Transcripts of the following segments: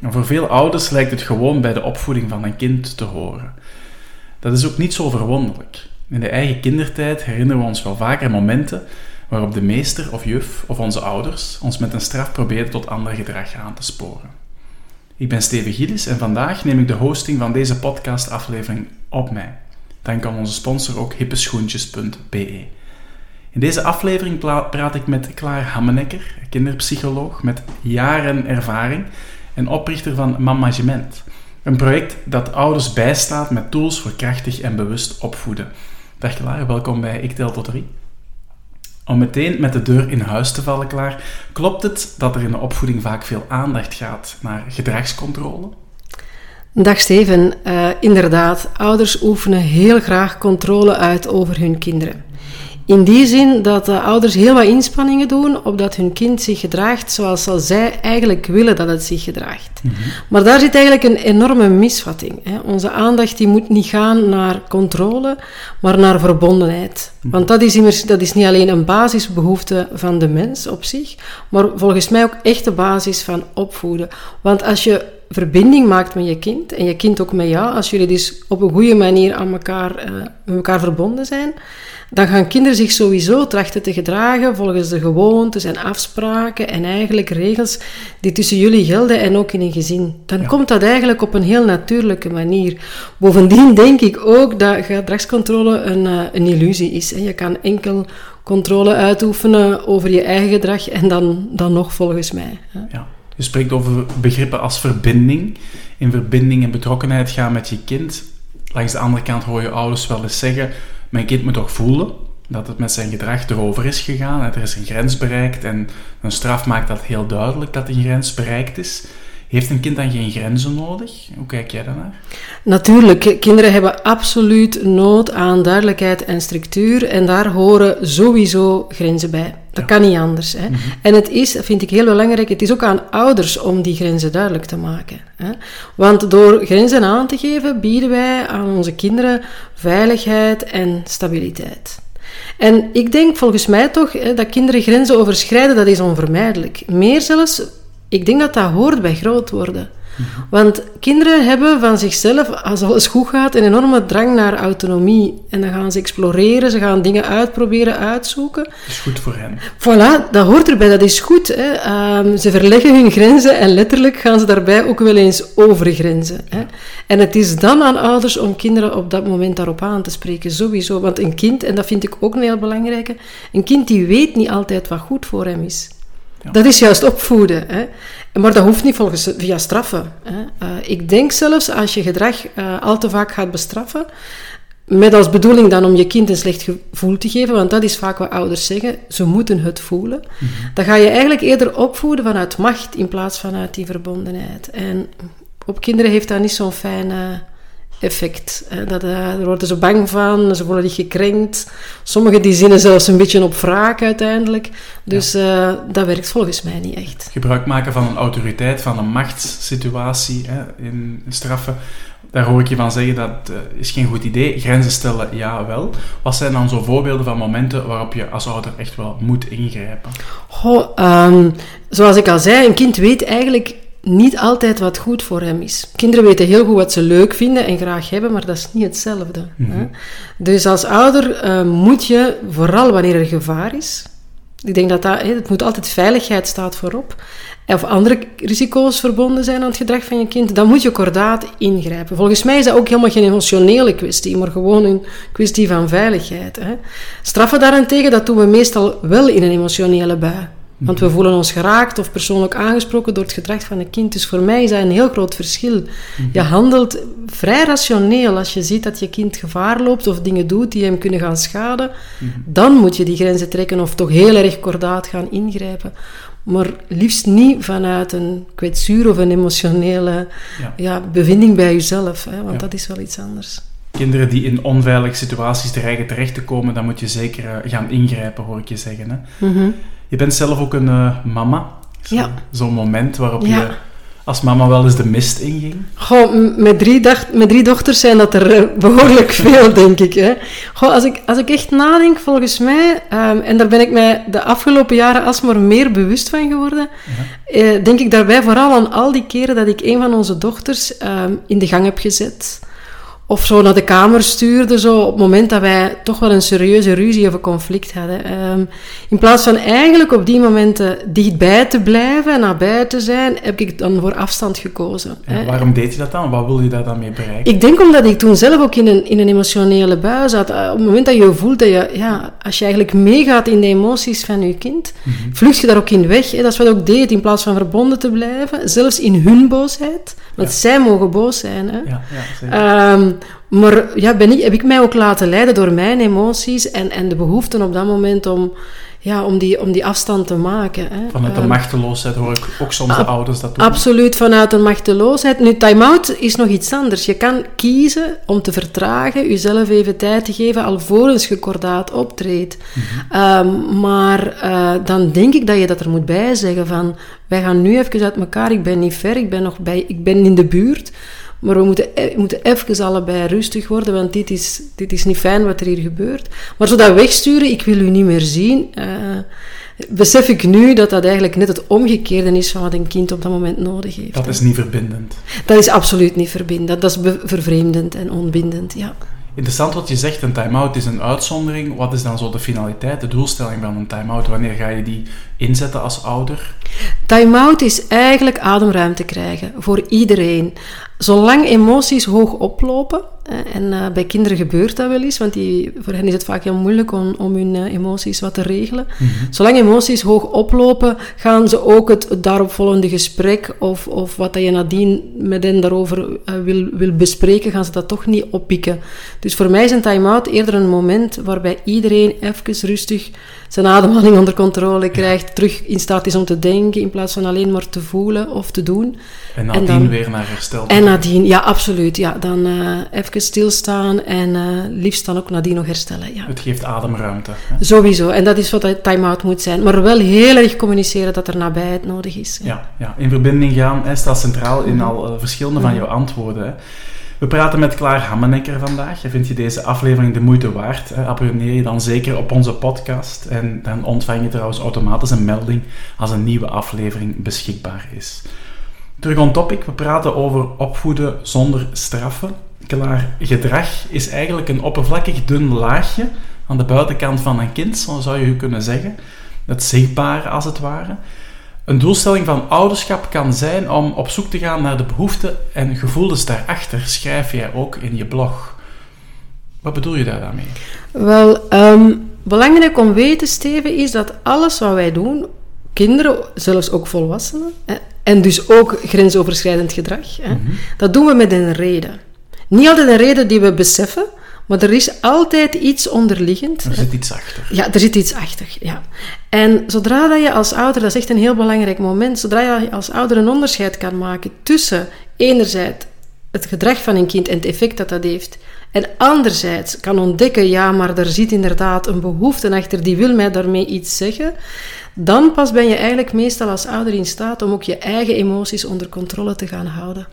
En voor veel ouders lijkt het gewoon bij de opvoeding van een kind te horen. Dat is ook niet zo verwonderlijk. In de eigen kindertijd herinneren we ons wel vaker momenten waarop de meester of juf of onze ouders ons met een straf probeerden tot ander gedrag aan te sporen. Ik ben Steven Gillis en vandaag neem ik de hosting van deze podcastaflevering op mij. Dank aan onze sponsor ook hippeschoentjes.be. In deze aflevering praat ik met Klaar Hammenekker, kinderpsycholoog met jaren ervaring en oprichter van Mamagement. Een project dat ouders bijstaat met tools voor krachtig en bewust opvoeden. Dag Klaar, welkom bij Ik Tel Tot 3. Om meteen met de deur in huis te vallen, Klaar, klopt het dat er in de opvoeding vaak veel aandacht gaat naar gedragscontrole? Dag Steven, uh, inderdaad, ouders oefenen heel graag controle uit over hun kinderen. In die zin dat de ouders heel wat inspanningen doen opdat hun kind zich gedraagt zoals zij eigenlijk willen dat het zich gedraagt. Mhm. Maar daar zit eigenlijk een enorme misvatting. Hè. Onze aandacht die moet niet gaan naar controle, maar naar verbondenheid. Mhm. Want dat is, immers, dat is niet alleen een basisbehoefte van de mens op zich, maar volgens mij ook echt de basis van opvoeden. Want als je verbinding maakt met je kind en je kind ook met jou, als jullie dus op een goede manier aan elkaar, uh, met elkaar verbonden zijn, dan gaan kinderen zich sowieso trachten te gedragen volgens de gewoontes en afspraken en eigenlijk regels die tussen jullie gelden en ook in een gezin. Dan komt dat eigenlijk op een heel natuurlijke manier. Bovendien denk ik ook dat gedragscontrole een, uh, een illusie is. Je kan enkel controle uitoefenen over je eigen gedrag en dan, dan nog volgens mij. Ja. Je spreekt over begrippen als verbinding. In verbinding en betrokkenheid gaan met je kind. Langs de andere kant hoor je ouders wel eens zeggen mijn kind moet toch voelen dat het met zijn gedrag erover is gegaan. Er is een grens bereikt en een straf maakt dat heel duidelijk dat die grens bereikt is. Heeft een kind dan geen grenzen nodig? Hoe kijk jij daarnaar? Natuurlijk, kinderen hebben absoluut nood aan duidelijkheid en structuur en daar horen sowieso grenzen bij. Dat kan niet anders. Hè. Mhm. En het is, dat vind ik heel belangrijk, het is ook aan ouders om die grenzen duidelijk te maken. Hè. Want door grenzen aan te geven, bieden wij aan onze kinderen veiligheid en stabiliteit. En ik denk volgens mij toch hè, dat kinderen grenzen overschrijden, dat is onvermijdelijk. Meer zelfs ik denk dat dat hoort bij groot worden. Want kinderen hebben van zichzelf, als alles goed gaat, een enorme drang naar autonomie. En dan gaan ze exploreren, ze gaan dingen uitproberen, uitzoeken. Dat is goed voor hen. Voilà, dat hoort erbij, dat is goed. Hè. Ehm, ze verleggen hun grenzen en letterlijk gaan ze daarbij ook wel eens over grenzen. Hè. En het is dan aan ouders om kinderen op dat moment daarop aan te spreken, sowieso. Want een kind, en dat vind ik ook een heel belangrijke, een kind die weet niet altijd wat goed voor hem is. Dat is juist opvoeden. Hè. Maar dat hoeft niet volgens, via straffen. Hè. Uh, ik denk zelfs als je gedrag uh, al te vaak gaat bestraffen, met als bedoeling dan om je kind een slecht gevoel te geven, want dat is vaak wat ouders zeggen, ze moeten het voelen. Mm -hmm. Dan ga je eigenlijk eerder opvoeden vanuit macht in plaats van uit die verbondenheid. En op kinderen heeft dat niet zo'n fijne effect. Dat, uh, daar worden ze bang van, ze worden niet gekrenkt. Sommigen die zinnen zelfs een beetje op wraak uiteindelijk. Dus uh, dat werkt volgens mij niet echt. Gebruik maken van een autoriteit, van een machtssituatie hè, in straffen. Daar hoor ik je van zeggen dat uh, is geen goed idee. Grenzen stellen, ja wel. Wat zijn dan zo voorbeelden van momenten waarop je als ouder echt wel moet ingrijpen? Goh, um, zoals ik al zei, een kind weet eigenlijk niet altijd wat goed voor hem is. Kinderen weten heel goed wat ze leuk vinden en graag hebben, maar dat is niet hetzelfde. Mm -hmm. Dus als ouder uh, moet je, vooral wanneer er gevaar is, ik denk dat dat, het moet altijd veiligheid staat voorop, of andere risico's verbonden zijn aan het gedrag van je kind, dan moet je kordaat ingrijpen. Volgens mij is dat ook helemaal geen emotionele kwestie, maar gewoon een kwestie van veiligheid. Hè. Straffen daarentegen, dat doen we meestal wel in een emotionele bui. Want we voelen ons geraakt of persoonlijk aangesproken door het gedrag van een kind. Dus voor mij is dat een heel groot verschil. Je handelt vrij rationeel als je ziet dat je kind gevaar loopt of dingen doet die hem kunnen gaan schaden. Dan moet je die grenzen trekken of toch heel erg kordaat gaan ingrijpen. maar liefst niet vanuit een kwetsuur of een emotionele Ja. ja. bevinding bij jezelf, hè, want Ja. dat is wel iets anders. Kinderen die in onveilige situaties dreigen terecht te komen, dan moet je zeker eh, gaan ingrijpen, hoor ik je zeggen. Hè? Mhm. Je bent zelf ook een eh, mama. Zo- Ja. Zo'n moment waarop Ja. je als mama wel eens de mist inging. Goh, met drie, dacht, met drie dochters zijn dat er eh, behoorlijk veel, denk ik. Hè. Goh, als, ik, als ik echt nadenk, volgens mij, ehm, en daar ben ik mij de afgelopen jaren alsmaar meer bewust van geworden, eh, denk ik daarbij vooral aan al die keren dat ik een van onze dochters ehm, in de gang heb gezet. Of zo naar de kamer stuurde, zo op het moment dat wij toch wel een serieuze ruzie of een conflict hadden. Ehm, in plaats van eigenlijk op die momenten dichtbij te blijven en nabij te zijn, heb ik dan voor afstand gekozen. En waarom deed je dat dan? Wat wil je daar dan mee bereiken? Ik denk omdat ik toen zelf ook in een, in een emotionele bui zat. Eh, Op het moment dat je voelt dat je, ja, als je eigenlijk meegaat in de emoties van je kind, Mhm. vlucht je daar ook in weg. Hè. Dat is wat ik ook deed, in plaats van verbonden te blijven. Zelfs in hun boosheid. Want zij mogen boos zijn. Hè. Ja, ja, zeker. Ehm, maar ja, ben ik, heb ik mij ook laten leiden door mijn emoties en, en de behoeften op dat moment om, ja, om, die, om die afstand te maken. Hè. Vanuit de Ehm, machteloosheid hoor ik ook soms de ouders dat doen. Absoluut vanuit een machteloosheid. Nu, time-out is nog iets anders. Je kan kiezen om te vertragen, jezelf even tijd te geven alvorens je kordaat optreedt. Ehm, maar eh, dan denk ik dat je dat er moet bij zeggen van, wij gaan nu even uit elkaar, ik ben niet ver, ik ben, nog bij, ik ben in de buurt. Maar we moeten, e- we moeten even allebei rustig worden, want dit is, dit is niet fijn wat er hier gebeurt. Maar zo dat wegsturen, ik wil u niet meer zien, eh, besef ik nu dat dat eigenlijk net het omgekeerde is van wat een kind op dat moment nodig heeft. Dat is niet verbindend. Dat is absoluut niet verbindend. Dat is vervreemdend en onbindend, ja. Interessant wat je zegt, een time-out is een uitzondering. Wat is dan zo de finaliteit, de doelstelling van een time-out? Wanneer ga je die inzetten als ouder? Time-out is eigenlijk ademruimte krijgen voor iedereen. Zolang emoties hoog oplopen, eh, en eh, bij kinderen gebeurt dat wel eens, want die, voor hen is het vaak heel moeilijk om, om hun eh, emoties wat te regelen. Zolang emoties hoog oplopen, gaan ze ook het, daaropvolgende gesprek of, of wat dat je nadien met hen daarover wil, wil bespreken, gaan ze dat toch niet oppikken. Dus voor mij is een time-out eerder een moment waarbij iedereen even rustig zijn ademhaling onder controle krijgt, terug in staat is om te denken, in plaats van alleen maar te voelen of te doen. En nadien dan- weer naar herstel. En nadien, ja, absoluut. Ja, dan eh, even stilstaan en eh, liefst dan ook nadien nog herstellen. Ja. Het geeft ademruimte. Hè? Sowieso. En dat is wat een time-out moet zijn. Maar wel heel erg communiceren dat er nabijheid nodig is. Ja, ja, in verbinding gaan hè, staat centraal in al eh, verschillende van jouw antwoorden. Hè. We praten met Klaar Hammenekker vandaag. Vind je deze aflevering de moeite waard? Abonneer je dan zeker op onze podcast. En dan ontvang je trouwens automatisch een melding als een nieuwe aflevering beschikbaar is. Terug on topic, we praten over opvoeden zonder straffen. Klaar, gedrag is eigenlijk een oppervlakkig dun laagje aan de buitenkant van een kind, zo zou je kunnen zeggen. Het zichtbare als het ware. Een doelstelling van ouderschap kan zijn om op zoek te gaan naar de behoeften en gevoelens daarachter, schrijf jij ook in je blog. Wat bedoel je daar? Wel, ehm, belangrijk om weten, Steven, is dat alles wat wij doen, kinderen, zelfs ook volwassenen, en dus ook grensoverschrijdend gedrag, hè, dat doen we met een reden. Niet altijd een reden die we beseffen, maar er is altijd iets onderliggend. Er zit iets achter. Ja, er zit iets achter, ja. En zodra dat je als ouder, dat is echt een heel belangrijk moment, zodra je als ouder een onderscheid kan maken tussen enerzijds het gedrag van een kind en het effect dat dat heeft, en anderzijds kan ontdekken, ja, maar er zit inderdaad een behoefte achter, die wil mij daarmee iets zeggen, dan pas ben je eigenlijk meestal als ouder in staat om ook je eigen emoties onder controle te gaan houden.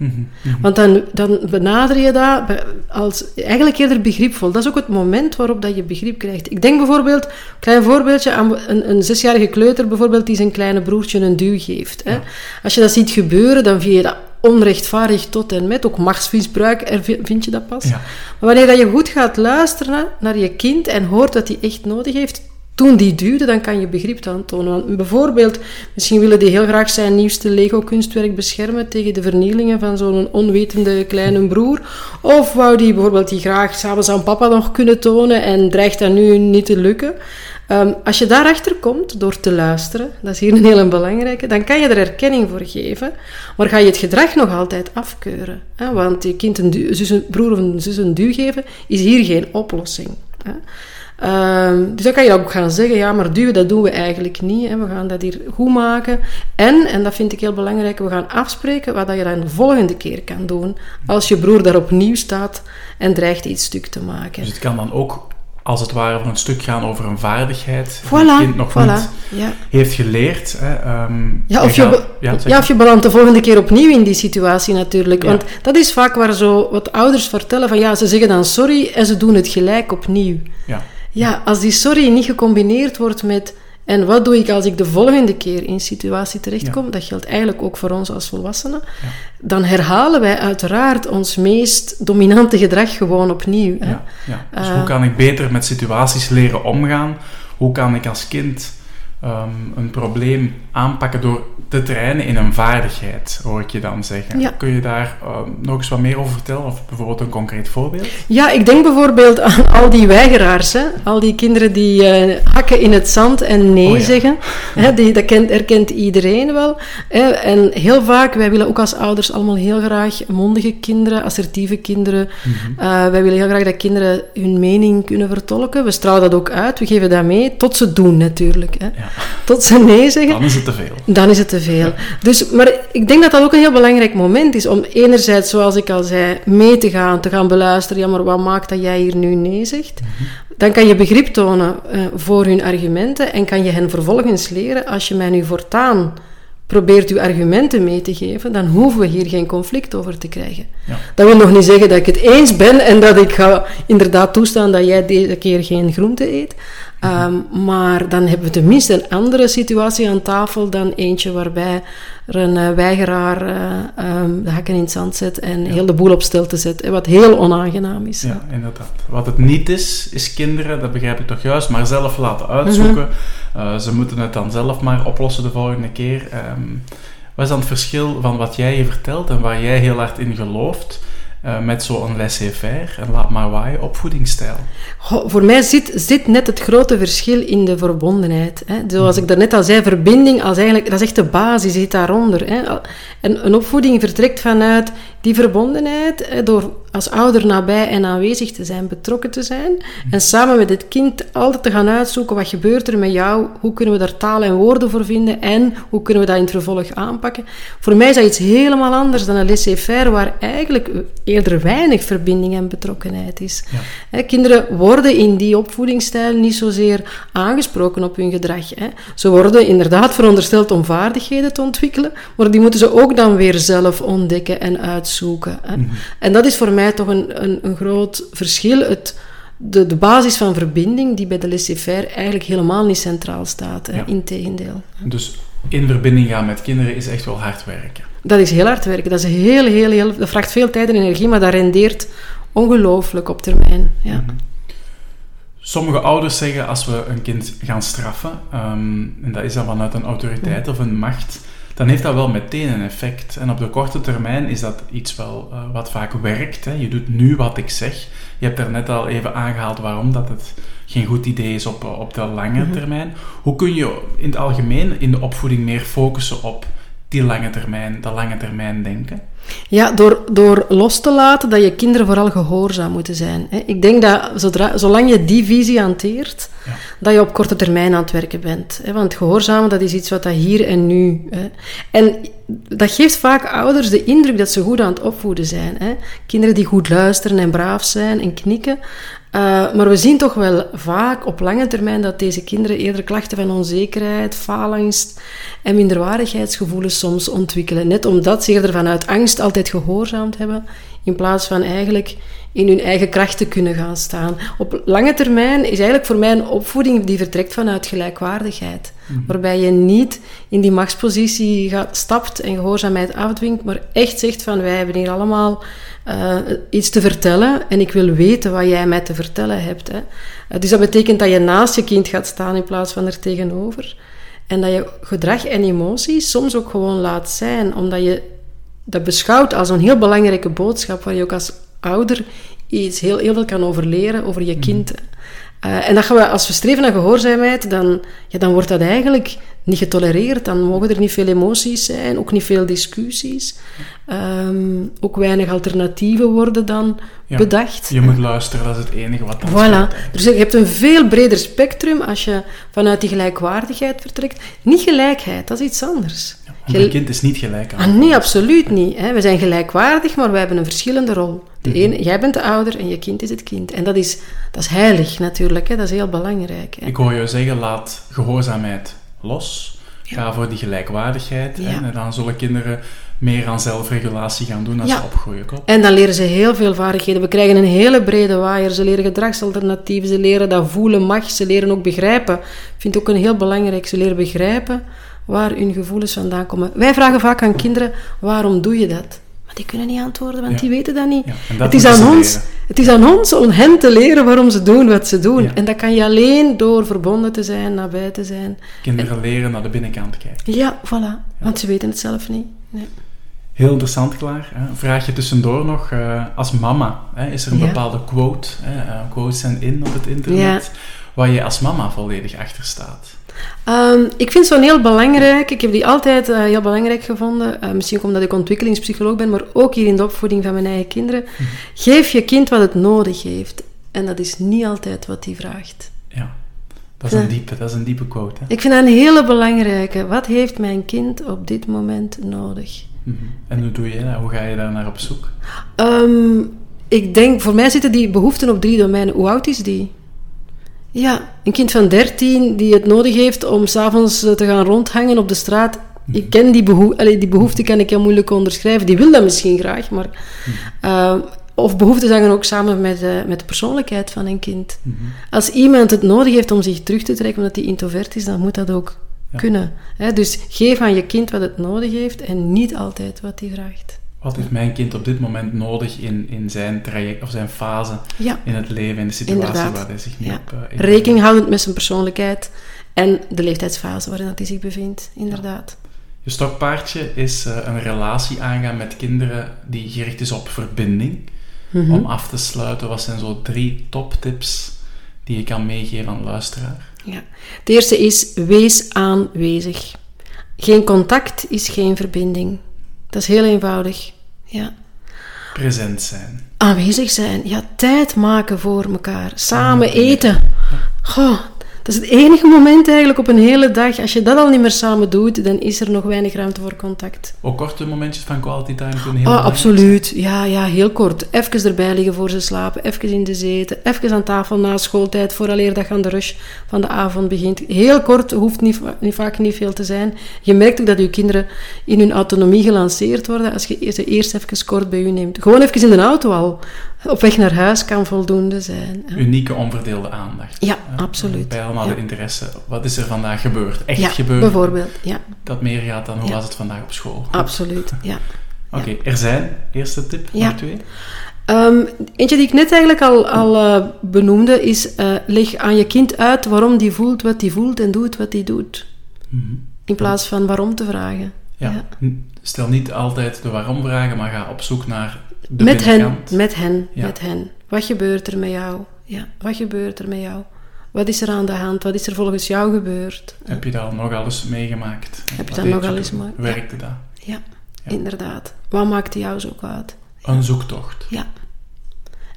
Want dan, dan benader je dat als eigenlijk eerder begripvol. Dat is ook het moment waarop dat je begrip krijgt. Ik denk bijvoorbeeld, klein voorbeeldje, aan een, een zesjarige kleuter bijvoorbeeld die zijn kleine broertje een duw geeft. Hè. Als je dat ziet gebeuren, dan vind je dat onrechtvaardig tot en met. Ook machtsmisbruik vi- vind je dat pas. Ja. Maar wanneer dat je goed gaat luisteren naar je kind en hoort wat hij echt nodig heeft, toen die duwde, dan kan je begrip aantonen. Want bijvoorbeeld, misschien willen die heel graag zijn nieuwste Lego-kunstwerk beschermen tegen de vernielingen van zo'n onwetende kleine broer. Of wou die bijvoorbeeld die graag s'avonds aan papa nog kunnen tonen en dreigt dat nu niet te lukken. Ehm, als je daarachter komt door te luisteren, dat is hier een hele belangrijke, dan kan je er erkenning voor geven, maar ga je het gedrag nog altijd afkeuren. Hè? Want je kind een, zus, een broer of een zus een duw geven, is hier geen oplossing. Hè? Ehm, dus dan kan je ook gaan zeggen, ja, maar duwen, dat doen we eigenlijk niet. We gaan dat hier goed maken. En, en dat vind ik heel belangrijk, we gaan afspreken wat je dan de volgende keer kan doen. Als je broer daar opnieuw staat en dreigt iets stuk te maken. Dus het kan dan ook als het ware voor een stuk gaan over een vaardigheid voilà, die het kind nog voilà, niet ja. heeft geleerd. Hè. ehm, Ja, of je, ja, of je belandt de volgende keer opnieuw in die situatie natuurlijk. Want dat is vaak waar zo wat ouders vertellen van ja, ze zeggen dan sorry en ze doen het gelijk opnieuw. ja. Ja, als die sorry niet gecombineerd wordt met en wat doe ik als ik de volgende keer in een situatie terechtkom, dat geldt eigenlijk ook voor ons als volwassenen, dan herhalen wij uiteraard ons meest dominante gedrag gewoon opnieuw. Hè? Ja, ja. Dus Eh. hoe kan ik beter met situaties leren omgaan? Hoe kan ik als kind ehm, een probleem aanpakken door te trainen in een vaardigheid, hoor ik je dan zeggen. Ja. Kun je daar ehm, nog eens wat meer over vertellen? Of bijvoorbeeld een concreet voorbeeld? Ja, ik denk bijvoorbeeld aan al die weigeraars, hè? al die kinderen die eh, hakken in het zand en nee Oh ja. zeggen. Hè? Die, dat kent, herkent iedereen wel. Hè? En heel vaak, wij willen ook als ouders allemaal heel graag mondige kinderen, assertieve kinderen. Mhm. Eh, wij willen heel graag dat kinderen hun mening kunnen vertolken. We stralen dat ook uit, we geven dat mee, tot ze doen natuurlijk. Hè? Ja. Tot ze nee zeggen. Dan is het te veel. Dan is het te veel. Dus, maar ik denk dat dat ook een heel belangrijk moment is om enerzijds, zoals ik al zei, mee te gaan, te gaan beluisteren. Ja, maar wat maakt dat jij hier nu nee zegt? Dan kan je begrip tonen eh, voor hun argumenten en kan je hen vervolgens leren, als je mij nu voortaan probeert uw argumenten mee te geven, dan hoeven we hier geen conflict over te krijgen. Ja. Dat wil nog niet zeggen dat ik het eens ben en dat ik ga inderdaad toestaan dat jij deze keer geen groente eet. Ehm, maar dan hebben we tenminste een andere situatie aan tafel dan eentje waarbij er een eh, weigeraar eh, ehm, de hakken in het zand zet en heel de boel op stilte zet. Wat heel onaangenaam is. Ja, inderdaad. Wat het niet is, is kinderen, dat begrijp ik toch juist, maar zelf laten uitzoeken. Eh, ze moeten het dan zelf maar oplossen de volgende keer. Ehm, wat is dan het verschil van wat jij je vertelt en waar jij heel hard in gelooft eh, met zo'n laissez-faire en laat maar waaien opvoedingsstijl? Goh, voor mij zit, zit net het grote verschil in de verbondenheid. Hè. Zoals ik daarnet al zei, verbinding als eigenlijk, dat is echt de basis, zit daaronder. Hè. En een opvoeding vertrekt vanuit die verbondenheid, hè, door als ouder nabij en aanwezig te zijn, betrokken te zijn. En samen met het kind altijd te gaan uitzoeken, wat gebeurt er met jou? Hoe kunnen we daar taal en woorden voor vinden? En hoe kunnen we dat in het vervolg aanpakken? Voor mij is dat iets helemaal anders dan een laissez-faire, waar eigenlijk eerder weinig verbinding en betrokkenheid is. Ja. Kinderen worden in die opvoedingsstijl niet zozeer aangesproken op hun gedrag. Ze worden inderdaad verondersteld om vaardigheden te ontwikkelen, maar die moeten ze ook dan weer zelf ontdekken en uitzoeken. Hè. En dat is voor mij toch een, een, een groot verschil. Het, de, de basis van verbinding, die bij de laissez-faire eigenlijk helemaal niet centraal staat. Ja. Integendeel. Dus in verbinding gaan met kinderen is echt wel hard werken. Dat is heel hard werken. Dat, is heel, heel, heel, dat vraagt veel tijd en energie, maar dat rendeert ongelooflijk op termijn. Ja. Sommige ouders zeggen als we een kind gaan straffen, ehm, en dat is dan vanuit een autoriteit of een macht, dan heeft dat wel meteen een effect. En op de korte termijn is dat iets wel eh, wat vaak werkt. Hè. Je doet nu wat ik zeg. Je hebt er net al even aangehaald waarom dat het geen goed idee is op, eh, op de lange termijn. Hoe kun je in het algemeen in de opvoeding meer focussen op die lange termijn, dat lange termijn denken? Ja, door, door los te laten dat je kinderen vooral gehoorzaam moeten zijn. hè. Ik denk dat zodra, zolang je die visie hanteert, Ja. dat je op korte termijn aan het werken bent. hè. Want gehoorzamen, dat is iets wat dat hier en nu... Hè. En dat geeft vaak ouders de indruk dat ze goed aan het opvoeden zijn. Hè. Kinderen die goed luisteren en braaf zijn en knikken. Uh, maar we zien toch wel vaak op lange termijn dat deze kinderen eerder klachten van onzekerheid, faalangst en minderwaardigheidsgevoelens soms ontwikkelen. Net omdat ze eerder vanuit angst altijd gehoorzaamd hebben, in plaats van eigenlijk in hun eigen kracht te kunnen gaan staan. Op lange termijn is eigenlijk voor mij een opvoeding die vertrekt vanuit gelijkwaardigheid. Waarbij je niet in die machtspositie gaat, stapt en gehoorzaamheid afdwingt, maar echt zegt van wij hebben hier allemaal uh, iets te vertellen en ik wil weten wat jij mij te vertellen hebt. Hè. Uh, dus dat betekent dat je naast je kind gaat staan in plaats van er tegenover. En dat je gedrag en emoties soms ook gewoon laat zijn, omdat je dat beschouwt als een heel belangrijke boodschap waar je ook als ouder iets heel, heel veel kan over leren over je kind. Uh, en dat gaan we, als we streven naar gehoorzaamheid, dan, ja, dan wordt dat eigenlijk niet getolereerd. Dan mogen er niet veel emoties zijn, ook niet veel discussies. Um, ook weinig alternatieven worden dan ja, bedacht. Je moet luisteren, dat is het enige wat dan Voilà. Dus je hebt een veel breder spectrum als je vanuit die gelijkwaardigheid vertrekt. Niet gelijkheid, dat is iets anders. Een kind is niet gelijk aan. Ah, nee, absoluut niet. Hè. We zijn gelijkwaardig, maar we hebben een verschillende rol. De mhm. ene, jij bent de ouder en je kind is het kind. En dat is, dat is heilig natuurlijk, hè. dat is heel belangrijk. Hè. Ik hoor je zeggen, laat gehoorzaamheid los. Ga voor die gelijkwaardigheid. En dan zullen kinderen meer aan zelfregulatie gaan doen als ze opgroeien. Klopt? En dan leren ze heel veel vaardigheden. We krijgen een hele brede waaier. Ze leren gedragsalternatieven, ze leren dat voelen mag, ze leren ook begrijpen. Ik vind het ook een heel belangrijk. Ze leren begrijpen waar hun gevoelens vandaan komen. Wij vragen vaak aan kinderen, waarom doe je dat? Maar die kunnen niet antwoorden, want die weten dat niet. het, is aan ons, het is aan ons om hen te leren waarom ze doen wat ze doen. En dat kan je alleen door verbonden te zijn, nabij te zijn. Kinderen leren naar de binnenkant kijken. Ja, voilà. Want ze weten het zelf niet. Nee. Heel interessant, klaar. Vraag je tussendoor nog, uh, als mama, hè, is er een bepaalde quote, hè, uh, quotes zijn in op het internet, waar je als mama volledig achter staat? Um, ik vind zo'n heel belangrijk. Ik heb die altijd uh, heel belangrijk gevonden. Uh, misschien omdat ik ontwikkelingspsycholoog ben, maar ook hier in de opvoeding van mijn eigen kinderen. Mhm. Geef je kind wat het nodig heeft. En dat is niet altijd wat hij vraagt. Ja, dat is, een diepe, dat is een diepe quote. Hè? Ik vind dat een hele belangrijke. Wat heeft mijn kind op dit moment nodig? Mm En hoe doe je dat? Hoe ga je daar naar op zoek? Um, ik denk, voor mij zitten die behoeften op drie domeinen. Hoe oud is die? Ja, een kind van 13 die het nodig heeft om s'avonds eh, te gaan rondhangen op de straat. Mhm. Ik ken die, behoe Allee, die behoefte kan ik heel moeilijk onderschrijven. Die wil dat misschien graag, maar... Uh, of behoeften hangen ook samen met, uh, met de persoonlijkheid van een kind. Mhm. Als iemand het nodig heeft om zich terug te trekken omdat hij introvert is, dan moet dat ook kunnen. Hè? Dus geef aan je kind wat het nodig heeft en niet altijd wat hij vraagt. Wat heeft mijn kind op dit moment nodig in, in zijn traject of zijn fase in het leven, in de situatie waar hij zich nu op... Uh, Rekening houdend met zijn persoonlijkheid en de leeftijdsfase waarin hij zich bevindt, inderdaad. Je stokpaardje is uh, een relatie aangaan met kinderen die gericht is op verbinding. Mhm. Om af te sluiten, wat zijn zo drie toptips die je kan meegeven aan de luisteraar? Ja. Het eerste is, wees aanwezig. Geen contact is geen verbinding. Dat is heel eenvoudig. Ja. Present zijn. Aanwezig zijn. Ja, tijd maken voor elkaar. Samen eten. Goh, dat is het enige moment eigenlijk op een hele dag. Als je dat al niet meer samen doet, dan is er nog weinig ruimte voor contact. Ook korte momentjes van quality time kunnen heel oh, absoluut. Ja, ja, heel kort. Even erbij liggen voor ze slapen. Even in de zeten. Even aan tafel na schooltijd, vooraleer dat aan de rush van de avond begint. Heel kort, hoeft niet, niet, vaak niet veel te zijn. Je merkt ook dat je kinderen in hun autonomie gelanceerd worden als je ze eerst even kort bij u neemt. Gewoon even in de auto al op weg naar huis kan voldoende zijn. Unieke onverdeelde aandacht. Ja, absoluut. Bij allemaal de interesse. Wat is er vandaag gebeurd? Echt gebeurd? bijvoorbeeld, ja. Dat meer gaat dan hoe was het vandaag op school. Absoluut, ja. Oké, er zijn. Eerste tip, ja. twee. Um, eentje die ik net eigenlijk al, al uh, benoemde is, uh, leg aan je kind uit waarom die voelt wat die voelt en doet wat die doet. Mm -hmm. In plaats van waarom te vragen. Ja. Stel niet altijd de waarom vragen, maar ga op zoek naar met hen, met hen, met hen. Wat gebeurt er met jou? Ja, wat gebeurt er met jou? Wat is er aan de hand? Wat is er volgens jou gebeurd? Heb je dat nog alles meegemaakt? Heb je dat nog alles meegemaakt? Werkte dat? Ja, inderdaad. Wat maakte jou zo kwaad? Een zoektocht. Ja.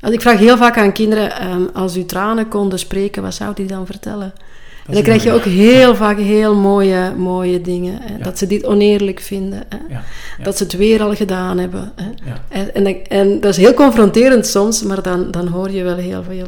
Als ik vraag heel vaak aan kinderen, ehm, als u tranen konden spreken, wat zou die dan vertellen? En dan krijg je ook heel vaak heel mooie, mooie dingen. Hè? Dat ze dit oneerlijk vinden. Hè? Dat ze het weer al gedaan hebben. Hè? En, en, en, dat is heel confronterend soms, maar dan, dan hoor je wel heel veel.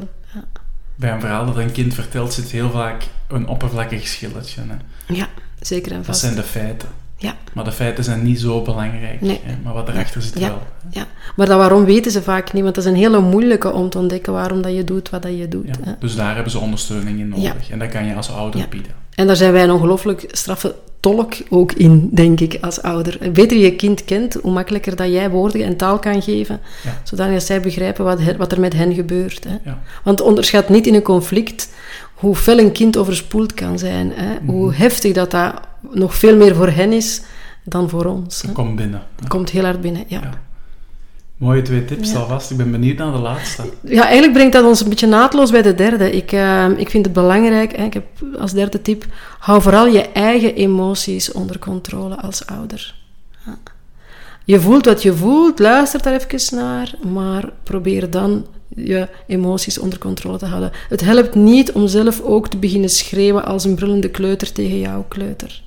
Bij een verhaal dat een kind vertelt, zit heel vaak een oppervlakkig schilletje. Hè? Ja, zeker en vast. Dat zijn de feiten. Ja. Maar de feiten zijn niet zo belangrijk. Nee. Hè? Maar wat erachter zit ja. wel. Ja. Maar dat waarom weten ze vaak niet, want dat is een hele moeilijke om te ontdekken waarom dat je doet wat dat je doet. Ja. Dus daar hebben ze ondersteuning in nodig. En dat kan je als ouder bieden. En daar zijn wij een ongelooflijk straffe tolk ook in, denk ik, als ouder. Hoe beter je je kind kent, hoe makkelijker dat jij woorden en taal kan geven, zodat zij begrijpen wat, wat er met hen gebeurt. Hè. Want onderschat niet in een conflict hoe fel een kind overspoeld kan zijn. Hè. Hoe mhm. heftig dat dat nog veel meer voor hen is dan voor ons. Het komt binnen. Het komt heel hard binnen, ja. Mooie twee tips Ja. alvast. Ik ben benieuwd naar de laatste. Ja, eigenlijk brengt dat ons een beetje naadloos bij de derde. Ik, eh, ik vind het belangrijk, hè, ik heb als derde tip, hou vooral je eigen emoties onder controle als ouder. Ja. Je voelt wat je voelt, luister daar even naar, maar probeer dan je emoties onder controle te houden. Het helpt niet om zelf ook te beginnen schreeuwen als een brullende kleuter tegen jouw kleuter.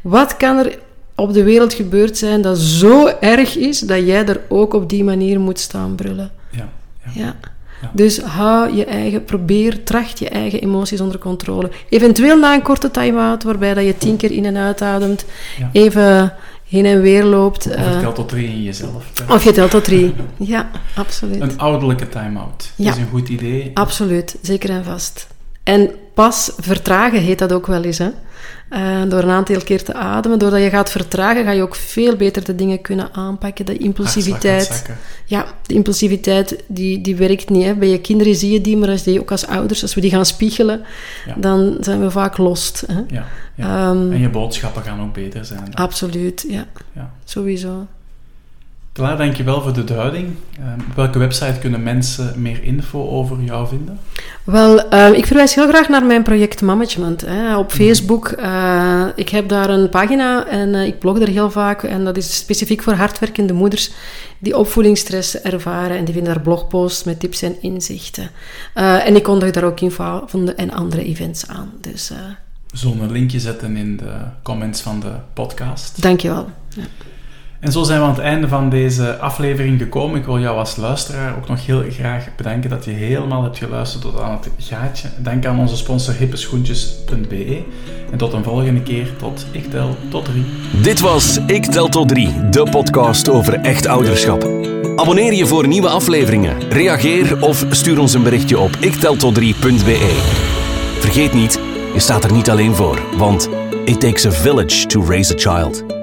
Wat kan er op de wereld gebeurd zijn dat zo erg is dat jij er ook op die manier moet staan brullen? Ja. ja. Ja. Ja. Dus hou je eigen, probeer, tracht je eigen emoties onder controle. Eventueel na een korte time-out, waarbij dat je tien keer in en uitademt, even heen en weer loopt. Of eh, het telt tot drie in jezelf. hè. of je telt tot drie. Ja, absoluut. Een ouderlijke time-out. Ja. Dat is een goed idee. Absoluut, zeker en vast. En pas vertragen heet dat ook wel eens. Hè? Eh, door een aantal keer te ademen. Doordat je gaat vertragen, ga je ook veel beter de dingen kunnen aanpakken. De impulsiviteit. Ja, de impulsiviteit die, die werkt niet. Hè. Bij je kinderen zie je die, maar als die, ook als ouders, als we die gaan spiegelen, Ja. dan zijn we vaak lost. Hè. Ja. ja. Ehm, en je boodschappen gaan ook beter zijn. dan. absoluut, ja, Ja. sowieso. Klaar, dankjewel voor de duiding. Ehm, op welke website kunnen mensen meer info over jou vinden? Wel, eh, ik verwijs heel graag naar mijn project Management hè, op Facebook. Eh, ik heb daar een pagina en eh, ik blog er heel vaak. En dat is specifiek voor hardwerkende moeders die opvoedingsstress ervaren. En die vinden daar blogposts met tips en inzichten. Eh, en ik kondig daar ook infoavonden en andere events aan. Dus We zullen een linkje zetten in de comments van de podcast. dankjewel. En zo zijn we aan het einde van deze aflevering gekomen. Ik wil jou als luisteraar ook nog heel graag bedanken dat je helemaal hebt geluisterd tot aan het gaatje. Dank aan onze sponsor hippeschoentjes.be. En tot een volgende keer, tot ik tel tot drie. Dit was Ik Tel Tot 3, de podcast over echt ouderschap. Abonneer je voor nieuwe afleveringen, reageer of stuur ons een berichtje op ikteltot3.be. Vergeet niet, je staat er niet alleen voor, want it takes a village to raise a child.